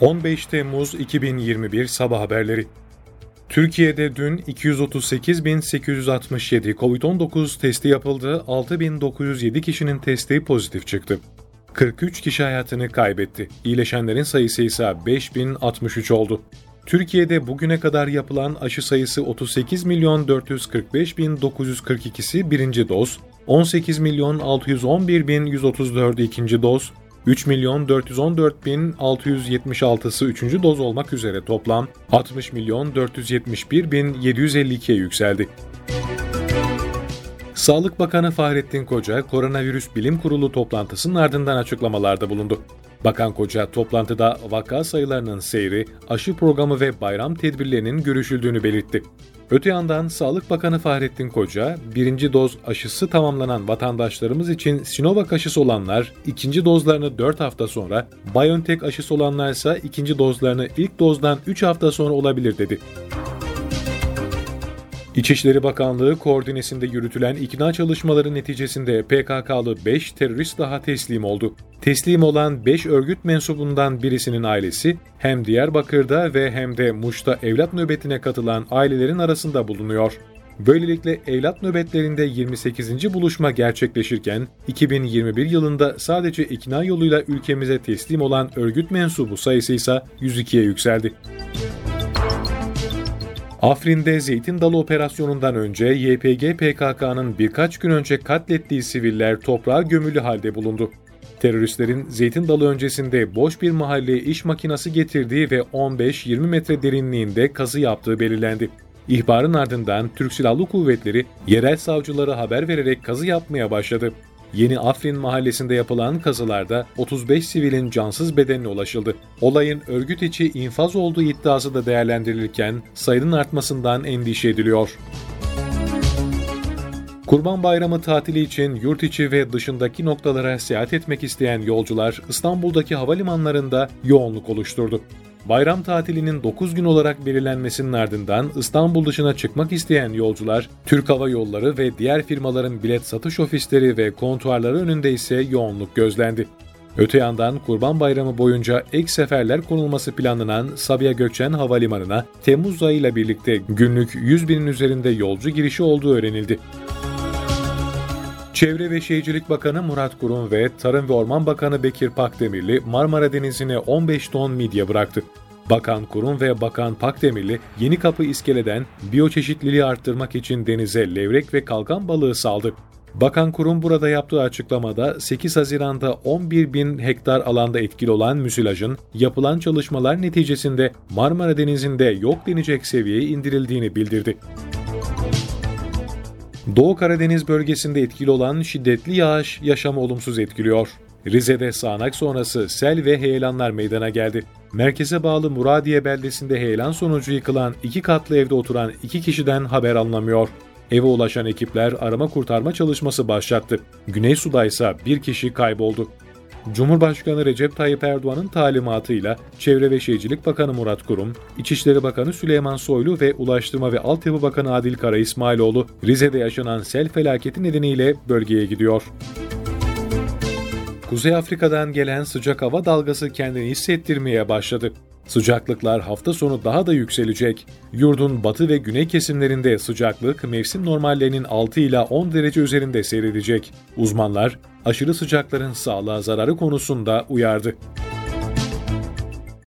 15 Temmuz 2021 Sabah Haberleri Türkiye'de dün 238.867 COVID-19 testi yapıldı, 6.907 kişinin testi pozitif çıktı. 43 kişi hayatını kaybetti. İyileşenlerin sayısı ise 5063 oldu. Türkiye'de bugüne kadar yapılan aşı sayısı 38 milyon 445 bin 942'si birinci doz, 18 milyon 611 bin 134 ikinci doz, 3 milyon 414 bin 676'sı 3. doz olmak üzere toplam 60 milyon 471 bin 752'ye yükseldi. Sağlık Bakanı Fahrettin Koca, Koronavirüs Bilim Kurulu toplantısının ardından açıklamalarda bulundu. Bakan Koca toplantıda vaka sayılarının seyri, aşı programı ve bayram tedbirlerinin görüşüldüğünü belirtti. Öte yandan Sağlık Bakanı Fahrettin Koca, birinci doz aşısı tamamlanan vatandaşlarımız için Sinovac aşısı olanlar ikinci dozlarını 4 hafta sonra, BioNTech aşısı olanlar ise ikinci dozlarını ilk dozdan 3 hafta sonra olabilir dedi. İçişleri Bakanlığı koordinesinde yürütülen ikna çalışmaları neticesinde PKK'lı 5 terörist daha teslim oldu. Teslim olan 5 örgüt mensubundan birisinin ailesi hem Diyarbakır'da ve hem de Muş'ta evlat nöbetine katılan ailelerin arasında bulunuyor. Böylelikle evlat nöbetlerinde 28. buluşma gerçekleşirken 2021 yılında sadece ikna yoluyla ülkemize teslim olan örgüt mensubu sayısı ise 102'ye yükseldi. Afrin'de Zeytin Dalı operasyonundan önce YPG PKK'nın birkaç gün önce katlettiği siviller toprağa gömülü halde bulundu. Teröristlerin Zeytin Dalı öncesinde boş bir mahalleye iş makinası getirdiği ve 15-20 metre derinliğinde kazı yaptığı belirlendi. İhbarın ardından Türk Silahlı Kuvvetleri yerel savcılara haber vererek kazı yapmaya başladı. Yeni Afrin mahallesinde yapılan kazılarda 35 sivilin cansız bedenine ulaşıldı. Olayın örgüt içi infaz olduğu iddiası da değerlendirilirken sayının artmasından endişe ediliyor. Kurban Bayramı tatili için yurt içi ve dışındaki noktalara seyahat etmek isteyen yolcular İstanbul'daki havalimanlarında yoğunluk oluşturdu. Bayram tatilinin 9 gün olarak belirlenmesinin ardından İstanbul dışına çıkmak isteyen yolcular, Türk Hava Yolları ve diğer firmaların bilet satış ofisleri ve kontuarları önünde ise yoğunluk gözlendi. Öte yandan Kurban Bayramı boyunca ek seferler konulması planlanan Sabiha Gökçen Havalimanı'na Temmuz ayıyla birlikte günlük 100 binin üzerinde yolcu girişi olduğu öğrenildi. Çevre ve Şehircilik Bakanı Murat Kurum ve Tarım ve Orman Bakanı Bekir Pakdemirli Marmara Denizi'ne 15 ton midye bıraktı. Bakan Kurum ve Bakan Pakdemirli yeni kapı iskeleden biyoçeşitliliği arttırmak için denize levrek ve kalkan balığı saldı. Bakan Kurum burada yaptığı açıklamada 8 Haziran'da 11 bin hektar alanda etkili olan müsilajın yapılan çalışmalar neticesinde Marmara Denizi'nde yok denecek seviyeye indirildiğini bildirdi. Doğu Karadeniz bölgesinde etkili olan şiddetli yağış yaşamı olumsuz etkiliyor. Rize'de sağanak sonrası sel ve heyelanlar meydana geldi. Merkeze bağlı Muradiye beldesinde heyelan sonucu yıkılan iki katlı evde oturan iki kişiden haber alınamıyor. Eve ulaşan ekipler arama kurtarma çalışması başlattı. Güney Su'da ise bir kişi kayboldu. Cumhurbaşkanı Recep Tayyip Erdoğan'ın talimatıyla Çevre ve Şehircilik Bakanı Murat Kurum, İçişleri Bakanı Süleyman Soylu ve Ulaştırma ve Altyapı Bakanı Adil Kara İsmailoğlu Rize'de yaşanan sel felaketi nedeniyle bölgeye gidiyor. Kuzey Afrika'dan gelen sıcak hava dalgası kendini hissettirmeye başladı. Sıcaklıklar hafta sonu daha da yükselecek. Yurdun batı ve güney kesimlerinde sıcaklık mevsim normallerinin 6 ila 10 derece üzerinde seyredecek. Uzmanlar aşırı sıcakların sağlığa zararı konusunda uyardı.